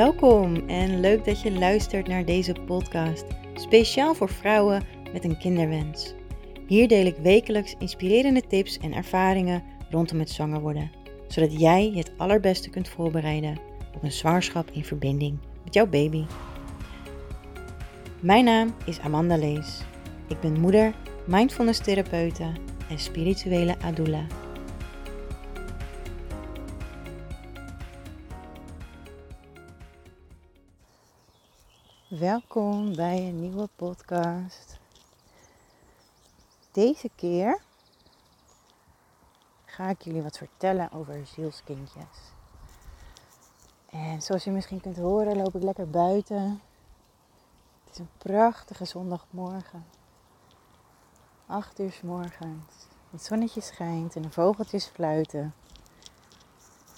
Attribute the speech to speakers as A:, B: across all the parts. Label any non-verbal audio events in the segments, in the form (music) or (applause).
A: Welkom en leuk dat je luistert naar deze podcast, speciaal voor vrouwen met een kinderwens. Hier deel ik wekelijks inspirerende tips en ervaringen rondom het zwanger worden, zodat jij het allerbeste kunt voorbereiden op een zwangerschap in verbinding met jouw baby. Mijn naam is Amanda Lees. Ik ben moeder, mindfulness therapeute en spirituele adula. Welkom bij een nieuwe podcast. Deze keer ga ik jullie wat vertellen over zielskindjes. En zoals je misschien kunt horen, loop ik lekker buiten. Het is een prachtige zondagmorgen. 8 uur s morgens. Het zonnetje schijnt en de vogeltjes fluiten.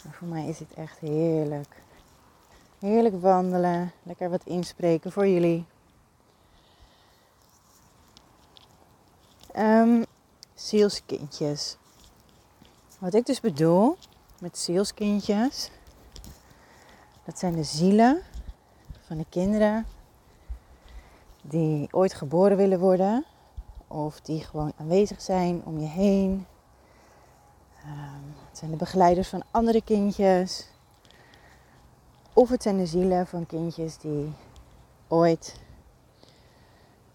A: En voor mij is het echt heerlijk. Heerlijk wandelen, lekker wat inspreken voor jullie. Um, zielskindjes. Wat ik dus bedoel met zielskindjes, dat zijn de zielen van de kinderen die ooit geboren willen worden of die gewoon aanwezig zijn om je heen. Um, het zijn de begeleiders van andere kindjes. Of het zijn de zielen van kindjes die ooit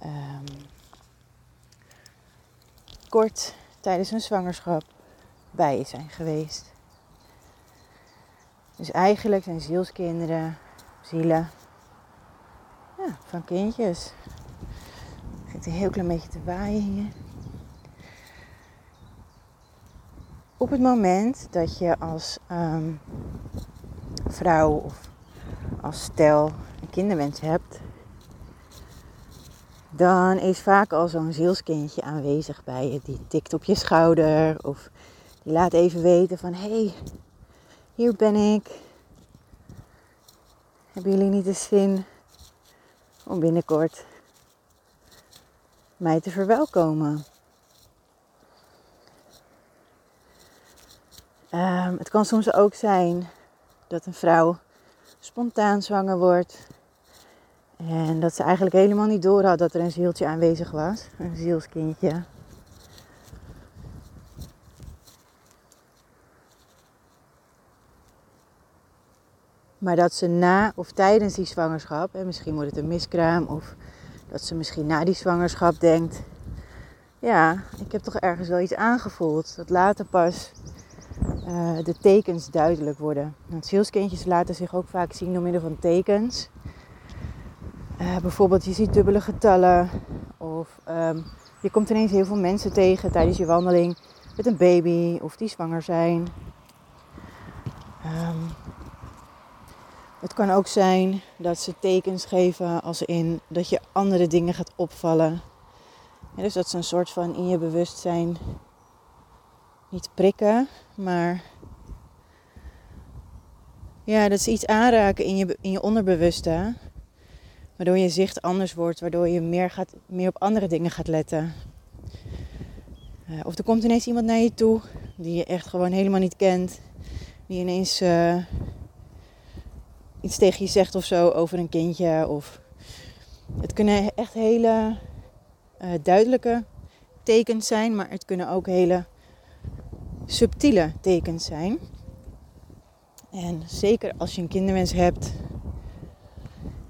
A: um, kort tijdens hun zwangerschap bij zijn geweest. Dus eigenlijk zijn zielskinderen zielen ja, van kindjes. Het begint een heel klein beetje te waaien hier. Op het moment dat je als um, vrouw of als stel een kinderwens hebt, dan is vaak al zo'n zielskindje aanwezig bij je. Die tikt op je schouder of die laat even weten van hé, hey, hier ben ik. Hebben jullie niet de zin om binnenkort mij te verwelkomen? Um, het kan soms ook zijn dat een vrouw spontaan zwanger wordt. En dat ze eigenlijk helemaal niet door had dat er een zieltje aanwezig was. Een zielskindje. Maar dat ze na of tijdens die zwangerschap, en misschien wordt het een miskraam, of dat ze misschien na die zwangerschap denkt: Ja, ik heb toch ergens wel iets aangevoeld. Dat later pas uh, de tekens duidelijk worden. Want zielskindjes laten zich ook vaak zien door middel van tekens. Uh, bijvoorbeeld, je ziet dubbele getallen. Of um, je komt ineens heel veel mensen tegen tijdens je wandeling met een baby of die zwanger zijn. Um, het kan ook zijn dat ze tekens geven als in dat je andere dingen gaat opvallen. Dus dat ze een soort van in je bewustzijn niet prikken, maar ja, dat ze iets aanraken in je, in je onderbewuste. Waardoor je zicht anders wordt, waardoor je meer, gaat, meer op andere dingen gaat letten. Uh, of er komt ineens iemand naar je toe die je echt gewoon helemaal niet kent. Die ineens uh, iets tegen je zegt of zo over een kindje. Of het kunnen echt hele uh, duidelijke tekens zijn, maar het kunnen ook hele subtiele tekens zijn. En zeker als je een kinderwens hebt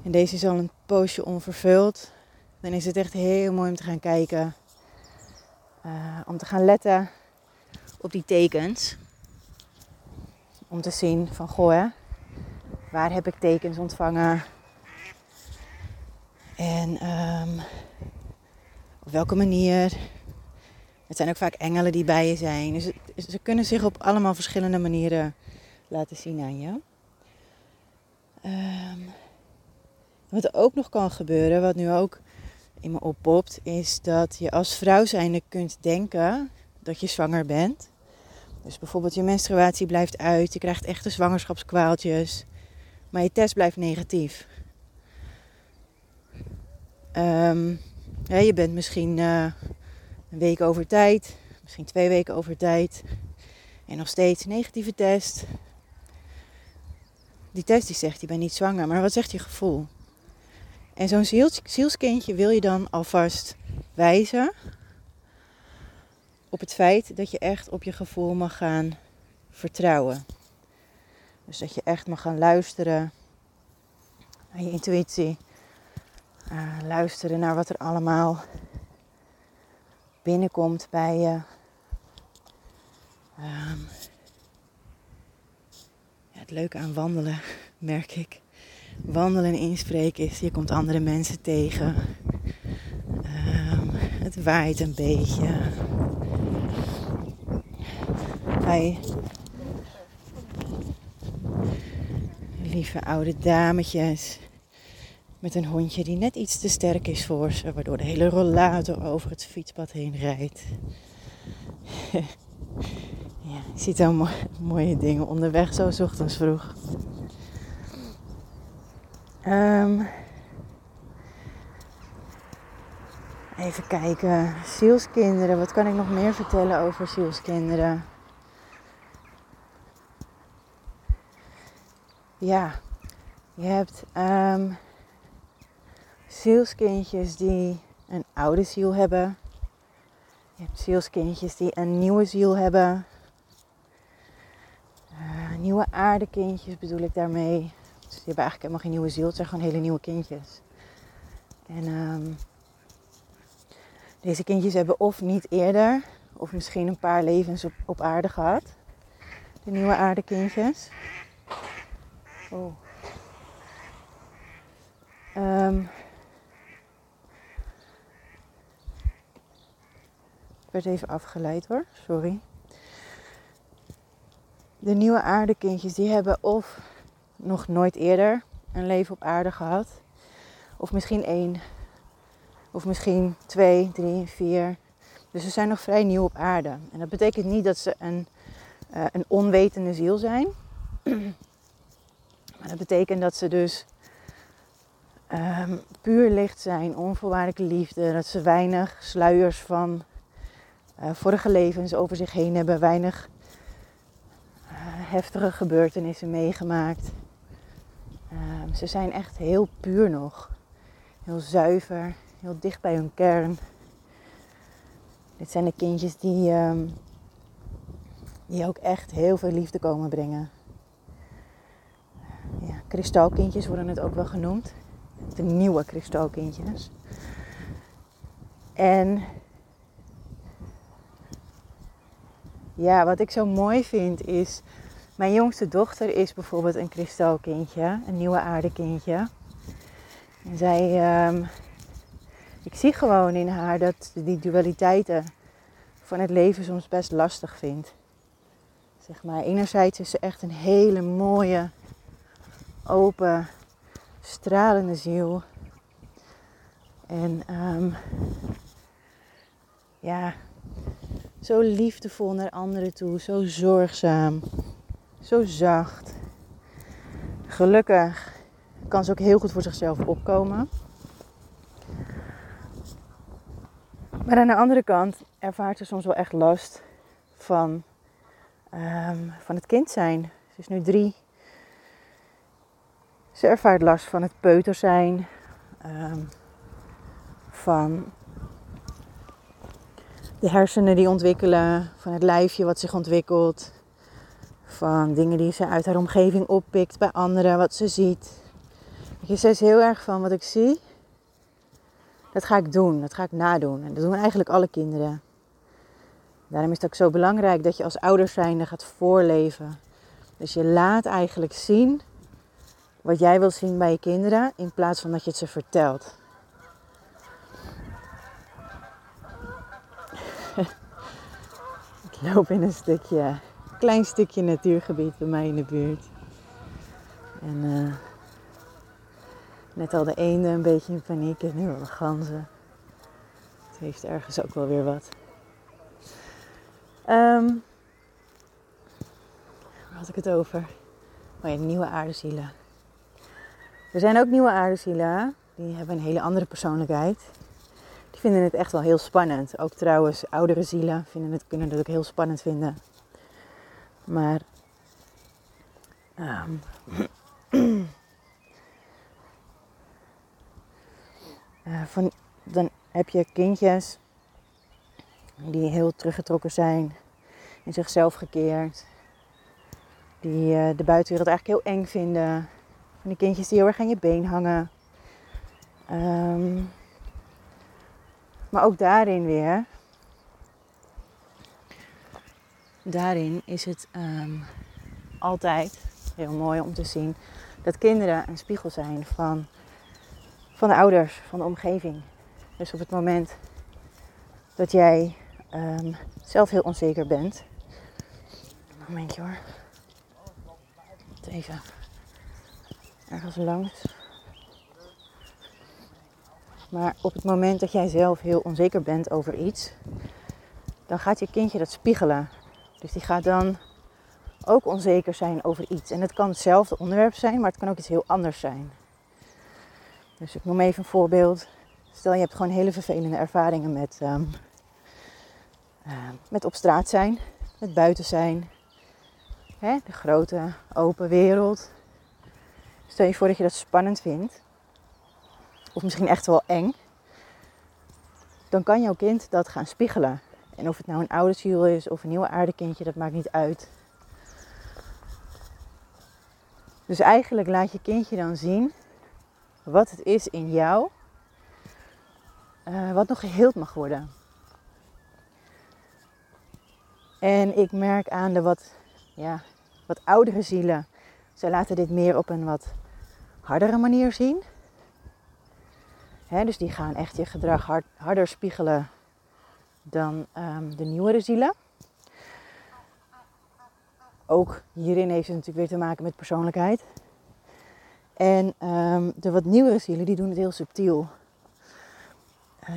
A: en deze is al een poosje onvervuld, dan is het echt heel mooi om te gaan kijken. Uh, om te gaan letten op die tekens. Om te zien van goh, hè, waar heb ik tekens ontvangen? En um, op welke manier het zijn ook vaak engelen die bij je zijn. Dus ze kunnen zich op allemaal verschillende manieren laten zien aan je. Um, wat ook nog kan gebeuren, wat nu ook in me oppopt, is dat je als vrouw zijnde kunt denken dat je zwanger bent. Dus bijvoorbeeld je menstruatie blijft uit, je krijgt echte zwangerschapskwaaltjes, maar je test blijft negatief. Ja, je bent misschien uh, een week over tijd, misschien twee weken over tijd. En nog steeds negatieve test. die test die zegt, je bent niet zwanger, maar wat zegt je gevoel? En zo'n ziels, zielskindje wil je dan alvast wijzen op het feit dat je echt op je gevoel mag gaan vertrouwen. Dus dat je echt mag gaan luisteren naar je intuïtie. Uh, luisteren naar wat er allemaal binnenkomt bij je. Ja, het leuke aan wandelen, (laughs) merk ik. Wandelen en inspreken is, je komt andere mensen tegen. Um, het waait een beetje. Bij lieve oude dametjes met een hondje die net iets te sterk is voor ze, waardoor de hele rollator over het fietspad heen rijdt. (laughs) ja, je ziet al mooie dingen onderweg, zo ochtends vroeg. Um, even kijken. Zielskinderen. Wat kan ik nog meer vertellen over zielskinderen? Ja, je hebt um, zielskindjes die een oude ziel hebben. Je hebt zielskindjes die een nieuwe ziel hebben. Uh, nieuwe aardekindjes bedoel ik daarmee. Dus die hebben eigenlijk helemaal geen nieuwe ziel. Het zijn gewoon hele nieuwe kindjes. En um, deze kindjes hebben of niet eerder, of misschien een paar levens op, op aarde gehad. De nieuwe aardekindjes. Oh. Um, even afgeleid hoor, sorry. De nieuwe aardekindjes die hebben of nog nooit eerder een leven op aarde gehad. Of misschien één. Of misschien twee, drie, vier. Dus ze zijn nog vrij nieuw op aarde. En dat betekent niet dat ze een, uh, een onwetende ziel zijn. Maar dat betekent dat ze dus um, puur licht zijn, onvoorwaardelijke liefde. Dat ze weinig sluiers van uh, vorige levens over zich heen hebben. Weinig uh, heftige gebeurtenissen meegemaakt. Um, ze zijn echt heel puur nog. Heel zuiver, heel dicht bij hun kern. Dit zijn de kindjes die, um, die ook echt heel veel liefde komen brengen ja, kristalkindjes worden het ook wel genoemd. De nieuwe kristalkindjes. En ja, wat ik zo mooi vind is. Mijn jongste dochter is bijvoorbeeld een kristalkindje, een nieuwe aardekindje. En zij, um, ik zie gewoon in haar dat die dualiteiten van het leven soms best lastig vindt. Zeg maar, enerzijds is ze echt een hele mooie, open, stralende ziel. En um, ja, zo liefdevol naar anderen toe, zo zorgzaam, zo zacht. Gelukkig kan ze ook heel goed voor zichzelf opkomen. Maar aan de andere kant ervaart ze soms wel echt last van, um, van het kind zijn. Ze is nu drie ze ervaart last van het peuter zijn, um, van de hersenen die ontwikkelen, van het lijfje wat zich ontwikkelt, van dingen die ze uit haar omgeving oppikt bij anderen, wat ze ziet. Je, ze is heel erg van wat ik zie, dat ga ik doen, dat ga ik nadoen. En dat doen eigenlijk alle kinderen. Daarom is het ook zo belangrijk dat je als ouder zijnde gaat voorleven. Dus je laat eigenlijk zien wat jij wil zien bij je kinderen in plaats van dat je het ze vertelt. Ik loop in een stukje, klein stukje natuurgebied bij mij in de buurt. En uh, net al de eenden een beetje in paniek en nu al de ganzen. Het heeft ergens ook wel weer wat. Um, waar had ik het over? Oh ja, nieuwe aardezielen. Er zijn ook nieuwe aardezielen, die hebben een hele andere persoonlijkheid ik vinden het echt wel heel spannend. Ook trouwens, oudere zielen vinden het, kunnen het ook heel spannend vinden. Maar ehm, (clears throat) eh, van, dan heb je kindjes die heel teruggetrokken zijn, in zichzelf gekeerd, die eh, de buitenwereld eigenlijk heel eng vinden. Van die kindjes die heel erg aan je been hangen. Um, maar ook daarin weer, daarin is het um, altijd heel mooi om te zien dat kinderen een spiegel zijn van, van de ouders, van de omgeving. Dus op het moment dat jij um, zelf heel onzeker bent. Momentje hoor. Even ergens langs. Maar op het moment dat jij zelf heel onzeker bent over iets, dan gaat je kindje dat spiegelen. Dus die gaat dan ook onzeker zijn over iets. En het kan hetzelfde onderwerp zijn, maar het kan ook iets heel anders zijn. Dus ik noem even een voorbeeld. Stel je hebt gewoon hele vervelende ervaringen met, um, uh, met op straat zijn, met buiten zijn. Hè? De grote open wereld. Stel je voor dat je dat spannend vindt. Of misschien echt wel eng. Dan kan jouw kind dat gaan spiegelen. En of het nou een oude ziel is of een nieuwe aardekindje, dat maakt niet uit. Dus eigenlijk laat je kindje dan zien wat het is in jou, uh, wat nog geheeld mag worden. En ik merk aan de wat, ja, wat oudere zielen, zij laten dit meer op een wat hardere manier zien. Dus die gaan echt je gedrag hard, harder spiegelen dan um, de nieuwere zielen. Ook hierin heeft het natuurlijk weer te maken met persoonlijkheid. En um, de wat nieuwere zielen, die doen het heel subtiel.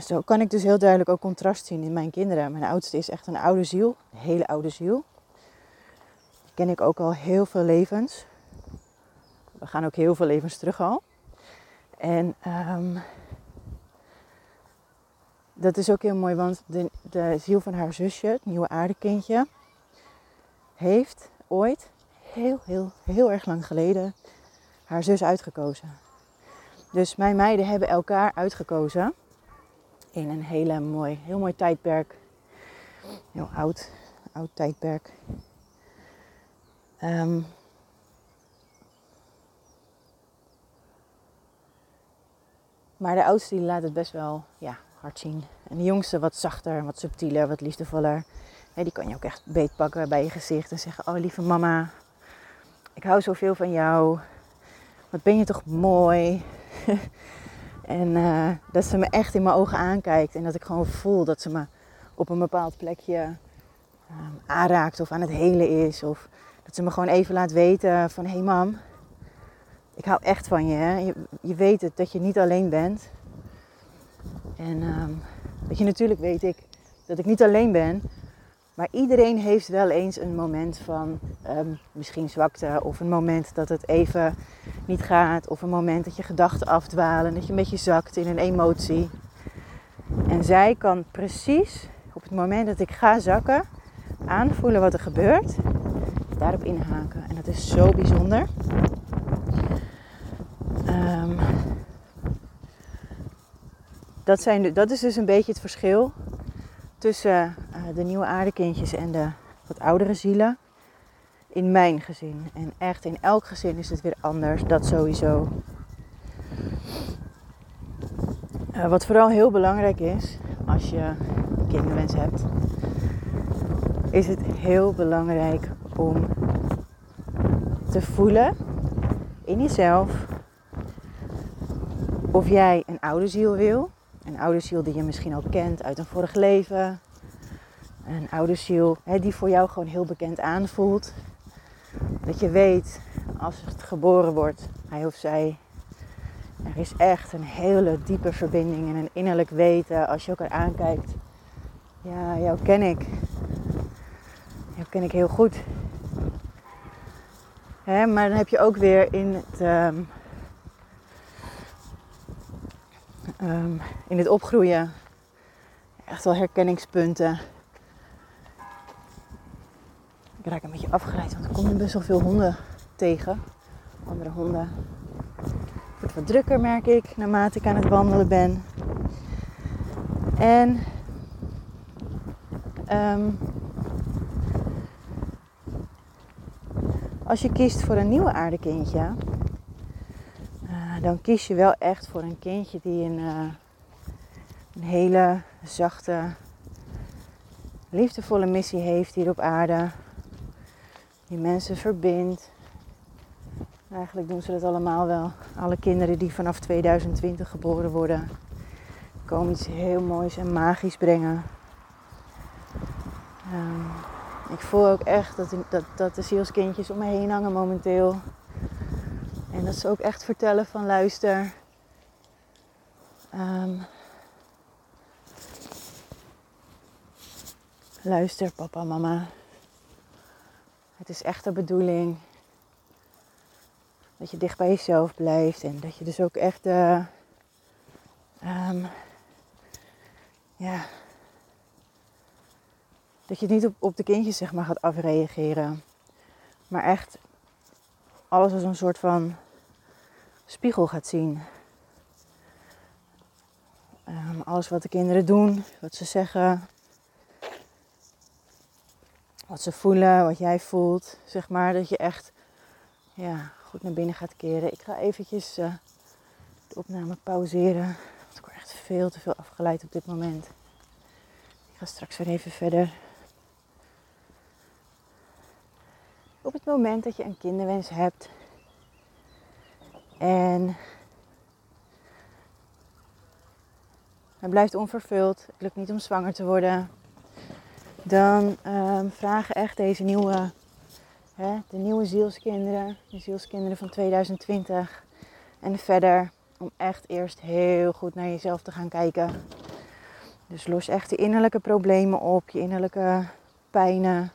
A: Zo kan ik dus heel duidelijk ook contrast zien in mijn kinderen. Mijn oudste is echt een oude ziel, een hele oude ziel. Die ken ik ook al heel veel levens. We gaan ook heel veel levens terug al. En um, dat is ook heel mooi, want de, de ziel van haar zusje, het nieuwe aardekindje, heeft ooit, heel, heel, heel erg lang geleden, haar zus uitgekozen. Dus mijn meiden hebben elkaar uitgekozen in een hele mooi, heel mooi tijdperk. Heel oud, oud tijdperk. Um, maar de oudste die laat het best wel ja, hard zien. En de jongste wat zachter, wat subtieler, wat liefdevoller die kan je ook echt beetpakken bij je gezicht en zeggen: Oh lieve mama, ik hou zoveel van jou. Wat ben je toch mooi. (laughs) en uh, dat ze me echt in mijn ogen aankijkt en dat ik gewoon voel dat ze me op een bepaald plekje um, aanraakt of aan het helen is. Of dat ze me gewoon even laat weten van hey mam, ik hou echt van je, hè? je. Je weet het, dat je niet alleen bent. En um, weet je, natuurlijk weet ik dat ik niet alleen ben. Maar iedereen heeft wel eens een moment van um, misschien zwakte of een moment dat het even niet gaat of een moment dat je gedachten afdwalen, dat je een beetje zakt in een emotie. En zij kan precies op het moment dat ik ga zakken aanvoelen wat er gebeurt, daarop inhaken. En dat is zo bijzonder. Um, dat, zijn, dat is dus een beetje het verschil tussen uh, de nieuwe aardekindjes en de wat oudere zielen. In mijn gezin. En echt in elk gezin is het weer anders. Dat sowieso. Uh, wat vooral heel belangrijk is als je kinderwens hebt, is het heel belangrijk om te voelen in jezelf of jij een oude ziel wil een oude ziel die je misschien al kent uit een vorig leven. Een oude ziel hè, die voor jou gewoon heel bekend aanvoelt. Dat je weet als het geboren wordt, hij of zij. Er is echt een hele diepe verbinding en een innerlijk weten als je elkaar aankijkt. Ja, jou ken ik. Jou ken ik heel goed. Hè, maar dan heb je ook weer in het, um, um, in het opgroeien echt wel herkenningspunten. Ik raak een beetje afgeleid, want er komen best wel veel honden tegen. Andere honden. Het wordt wat drukker, merk ik, naarmate ik aan het wandelen ben. En ehm, als je kiest voor een nieuwe aardekindje, dan kies je wel echt voor een kindje die een, uh, een hele zachte, liefdevolle missie heeft hier op aarde. Die mensen verbindt. Eigenlijk doen ze dat allemaal wel. Alle kinderen die vanaf 2020 geboren worden, komen iets heel moois en magisch brengen. Um, ik voel ook echt dat, dat, dat de zielskindjes om me heen hangen momenteel. En dat ze ook echt vertellen van luister. Um, luister papa, mama. Het is echt de bedoeling dat je dicht bij jezelf blijft. En dat je dus ook echt uh, um, ja, dat je niet op, op de kindjes zeg maar gaat afreageren. Maar echt alles als een soort van spiegel gaat zien. Um, alles wat de kinderen doen, wat ze zeggen, wat ze voelen, wat jij voelt. Zeg maar dat je echt ja, goed naar binnen gaat keren. Ik ga eventjes uh, de opname pauzeren. Want ik word echt veel te veel afgeleid op dit moment. Ik ga straks weer even verder. op het moment dat je een kinderwens hebt en het blijft onvervuld, het lukt niet om zwanger te worden, dan um, vragen echt deze nieuwe, hè, de nieuwe zielskinderen, de zielskinderen van 2020 en verder, om echt eerst heel goed naar jezelf te gaan kijken. Dus los echt de innerlijke problemen op, je innerlijke pijnen,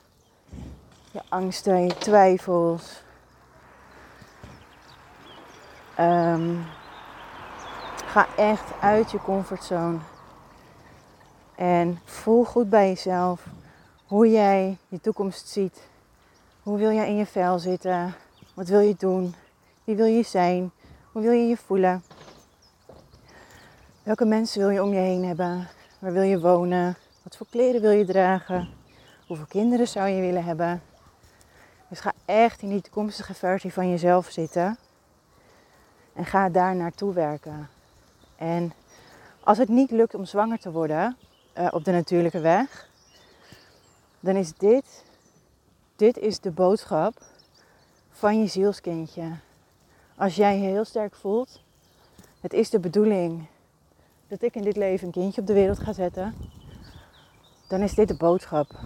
A: je angsten, je twijfels. Um, ga echt uit je comfortzone. En voel goed bij jezelf hoe jij je toekomst ziet. Hoe wil jij in je vel zitten? Wat wil je doen? Wie wil je zijn? Hoe wil je je voelen? Welke mensen wil je om je heen hebben? Waar wil je wonen? Wat voor kleren wil je dragen? Hoeveel kinderen zou je willen hebben? Dus ga echt in die toekomstige versie van jezelf zitten. En ga daar naartoe werken. En als het niet lukt om zwanger te worden uh, op de natuurlijke weg, dan is dit, dit is de boodschap van je zielskindje. Als jij je heel sterk voelt, het is de bedoeling dat ik in dit leven een kindje op de wereld ga zetten, dan is dit de boodschap.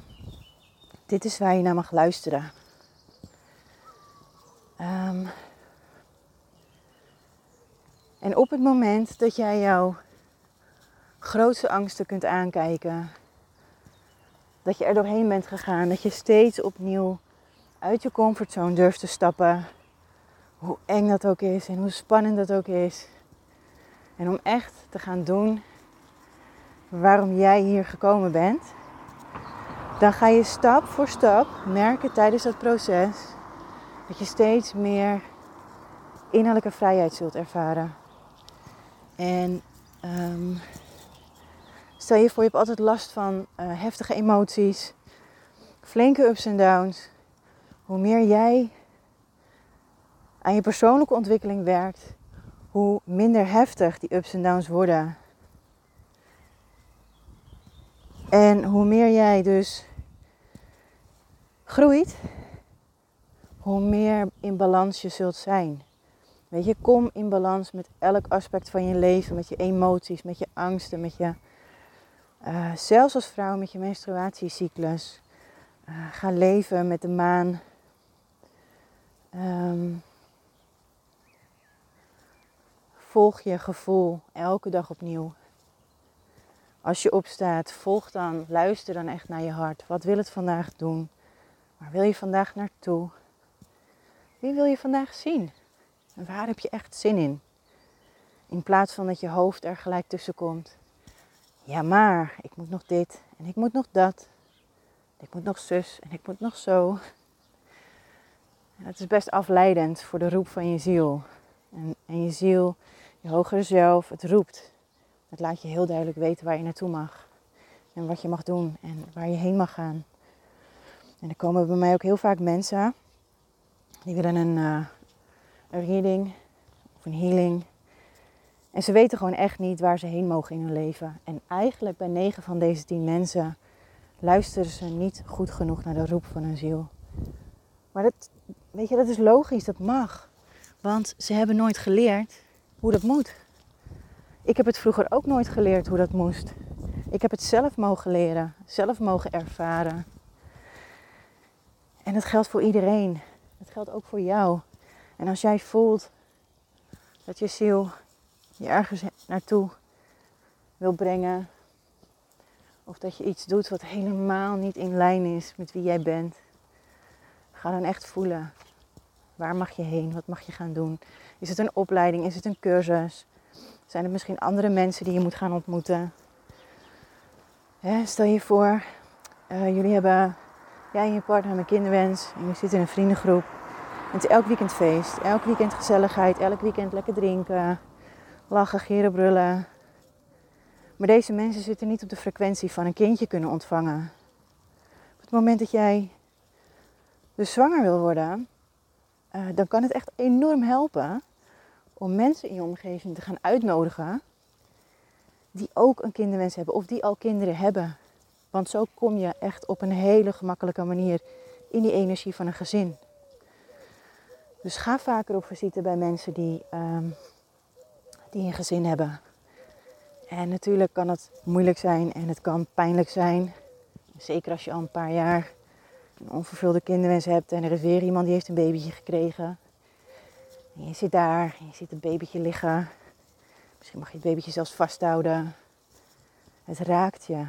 A: Dit is waar je naar mag luisteren. Um, en op het moment dat jij jouw grootste angsten kunt aankijken, dat je er doorheen bent gegaan, dat je steeds opnieuw uit je comfortzone durft te stappen, hoe eng dat ook is en hoe spannend dat ook is. En om echt te gaan doen waarom jij hier gekomen bent, dan ga je stap voor stap merken tijdens dat proces dat je steeds meer innerlijke vrijheid zult ervaren. En um, stel je voor, je hebt altijd last van uh, heftige emoties, flinke ups en downs. Hoe meer jij aan je persoonlijke ontwikkeling werkt, hoe minder heftig die ups en downs worden. En hoe meer jij dus groeit hoe meer in balans je zult zijn. Weet je, kom in balans met elk aspect van je leven, met je emoties, met je angsten, met je, uh, zelfs als vrouw met je menstruatiecyclus. Uh, ga leven met de maan. Um, volg je gevoel elke dag opnieuw. Als je opstaat, volg dan, luister dan echt naar je hart. Wat wil het vandaag doen? Waar wil je vandaag naartoe? Wie wil je vandaag zien? En waar heb je echt zin in? In plaats van dat je hoofd er gelijk tussen komt. Ja, maar ik moet nog dit en ik moet nog dat. Ik moet nog zus en ik moet nog zo. Het is best afleidend voor de roep van je ziel. En, en je ziel, je hogere zelf, het roept. Het laat je heel duidelijk weten waar je naartoe mag. En wat je mag doen en waar je heen mag gaan. En er komen bij mij ook heel vaak mensen die willen een, uh, een reading of een healing. En ze weten gewoon echt niet waar ze heen mogen in hun leven. En eigenlijk bij 9 van deze 10 mensen luisteren ze niet goed genoeg naar de roep van hun ziel. Maar dat, weet je, dat is logisch, dat mag. Want ze hebben nooit geleerd hoe dat moet. Ik heb het vroeger ook nooit geleerd hoe dat moest. Ik heb het zelf mogen leren, zelf mogen ervaren. En dat geldt voor iedereen. Het geldt ook voor jou. En als jij voelt dat je ziel je ergens naartoe wil brengen, of dat je iets doet wat helemaal niet in lijn is met wie jij bent, ga dan echt voelen. Waar mag je heen? Wat mag je gaan doen? Is het een opleiding? Is het een cursus? Zijn er misschien andere mensen die je moet gaan ontmoeten? stel je voor, uh, jullie hebben, jij en je partner een kinderwens en je zit in een vriendengroep. Het is elk weekend feest, elk weekend gezelligheid, elk weekend lekker drinken, lachen, geren, brullen. Maar deze mensen zitten niet op de frequentie van een kindje kunnen ontvangen. Op het moment dat jij dus zwanger wil worden, uh, dan kan het echt enorm helpen om mensen in je omgeving te gaan uitnodigen die ook een kinderwens hebben of die al kinderen hebben. Want zo kom je echt op een hele gemakkelijke manier in die energie van een gezin. Dus ga vaker op visite bij mensen die, um, die een gezin hebben. En natuurlijk kan het moeilijk zijn en het kan pijnlijk zijn. Zeker als je al een paar jaar een onvervulde kinderwens hebt en er is weer iemand die heeft een babytje gekregen. En je zit daar, je ziet een babytje liggen. Misschien mag je het babytje zelfs vasthouden. Het raakt je.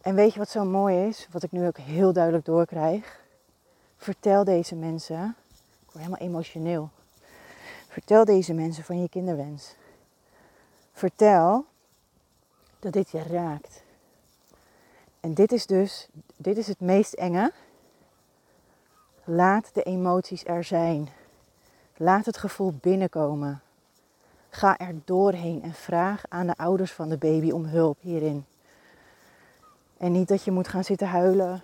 A: En weet je wat zo mooi is? Wat ik nu ook heel duidelijk doorkrijg. Vertel deze mensen. Ik word helemaal emotioneel. Vertel deze mensen van je kinderwens. Vertel dat dit je raakt. En dit is dus, dit is het meest enge. Laat de emoties er zijn. Laat het gevoel binnenkomen. Ga er doorheen en vraag aan de ouders van de baby om hulp hierin. En niet dat je moet gaan zitten huilen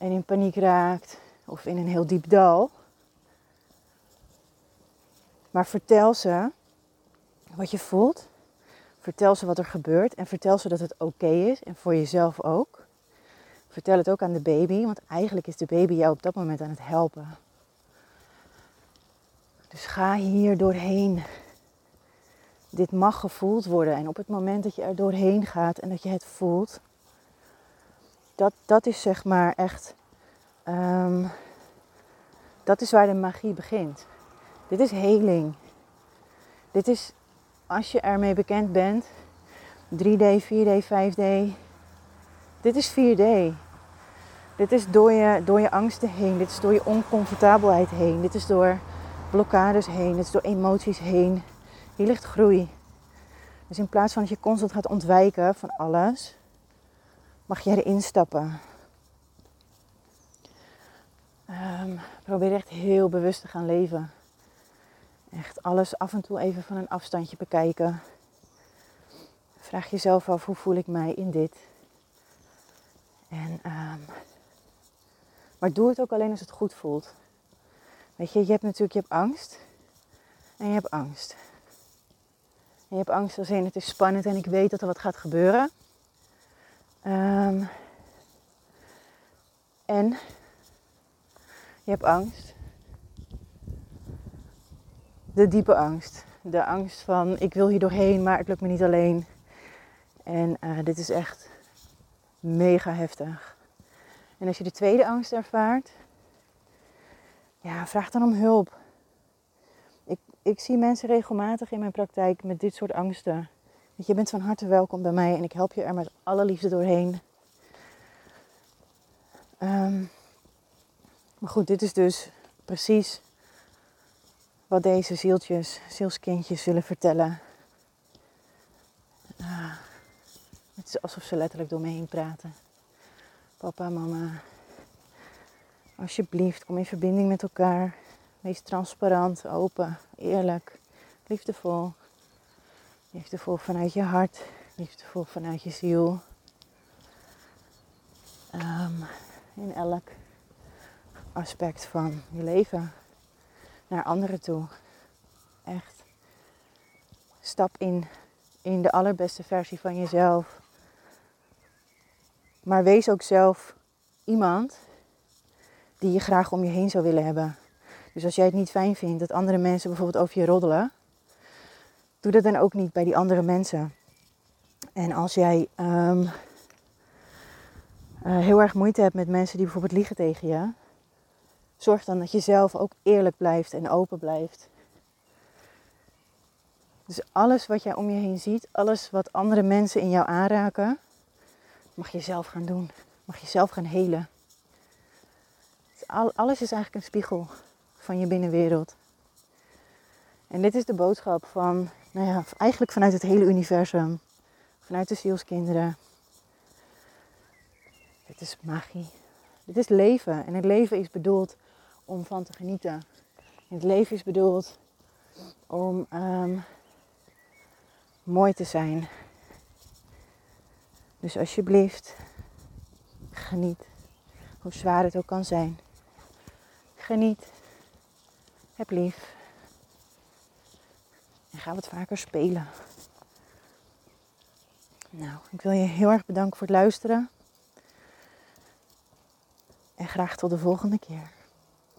A: en in paniek raakt of in een heel diep dal. Maar vertel ze wat je voelt. Vertel ze wat er gebeurt en vertel ze dat het oké is en voor jezelf ook. Vertel het ook aan de baby, want eigenlijk is de baby jou op dat moment aan het helpen. Dus ga hier doorheen. Dit mag gevoeld worden. En op het moment dat je er doorheen gaat en dat je het voelt, dat, dat is zeg maar echt. Um, dat is waar de magie begint. Dit is heling. Dit is als je ermee bekend bent. 3D, 4D, 5D. Dit is 4D. Dit is door je, door je angsten heen. Dit is door je oncomfortabelheid heen. Dit is door blokkades heen. Dit is door emoties heen. Hier ligt groei. Dus in plaats van dat je constant gaat ontwijken van alles, mag je erin stappen. Um, probeer echt heel bewust te gaan leven. Echt alles af en toe even van een afstandje bekijken. Vraag jezelf af hoe voel ik mij in dit. En, um, maar doe het ook alleen als het goed voelt. Weet je, je hebt natuurlijk je hebt angst. En je hebt angst. En je hebt angst als in het is spannend en ik weet dat er wat gaat gebeuren. Um, en je hebt angst de diepe angst. De angst van ik wil hier doorheen, maar het lukt me niet alleen. En uh, dit is echt mega heftig. En als je de tweede angst ervaart, ja, vraag dan om hulp. Ik, ik zie mensen regelmatig in mijn praktijk met dit soort angsten. Je bent van harte welkom bij mij en ik help je er met alle liefde doorheen. Um, maar goed, dit is dus precies wat deze zieltjes, zielskindjes zullen vertellen. Ah, het is alsof ze letterlijk door me heen praten. Papa, mama, alsjeblieft, kom in verbinding met elkaar. Wees transparant, open, eerlijk, liefdevol. Liefdevol vanuit je hart, liefdevol vanuit je ziel. Ehm, in elk aspect van je leven naar anderen toe. Echt. Stap in, in de allerbeste versie van jezelf. Maar wees ook zelf iemand die je graag om je heen zou willen hebben. Dus als jij het niet fijn vindt dat andere mensen bijvoorbeeld over je roddelen, doe dat dan ook niet bij die andere mensen. En als jij ehm, eh, heel erg moeite hebt met mensen die bijvoorbeeld liegen tegen je, zorg dan dat je zelf ook eerlijk blijft en open blijft. Dus alles wat jij om je heen ziet, alles wat andere mensen in jou aanraken, mag je zelf gaan doen. Mag je zelf gaan helen. Dus alles is eigenlijk een spiegel van je binnenwereld. En dit is de boodschap van, nou ja, eigenlijk vanuit het hele universum. Vanuit de zielskinderen. Dit is magie. Dit is leven. En het leven is bedoeld om van te genieten. het leven is bedoeld om ehm, mooi te zijn. Dus alsjeblieft, geniet. Hoe zwaar het ook kan zijn. Geniet. Heb lief. En ga wat vaker spelen. Nou, ik wil je heel erg bedanken voor het luisteren. En graag tot de volgende keer.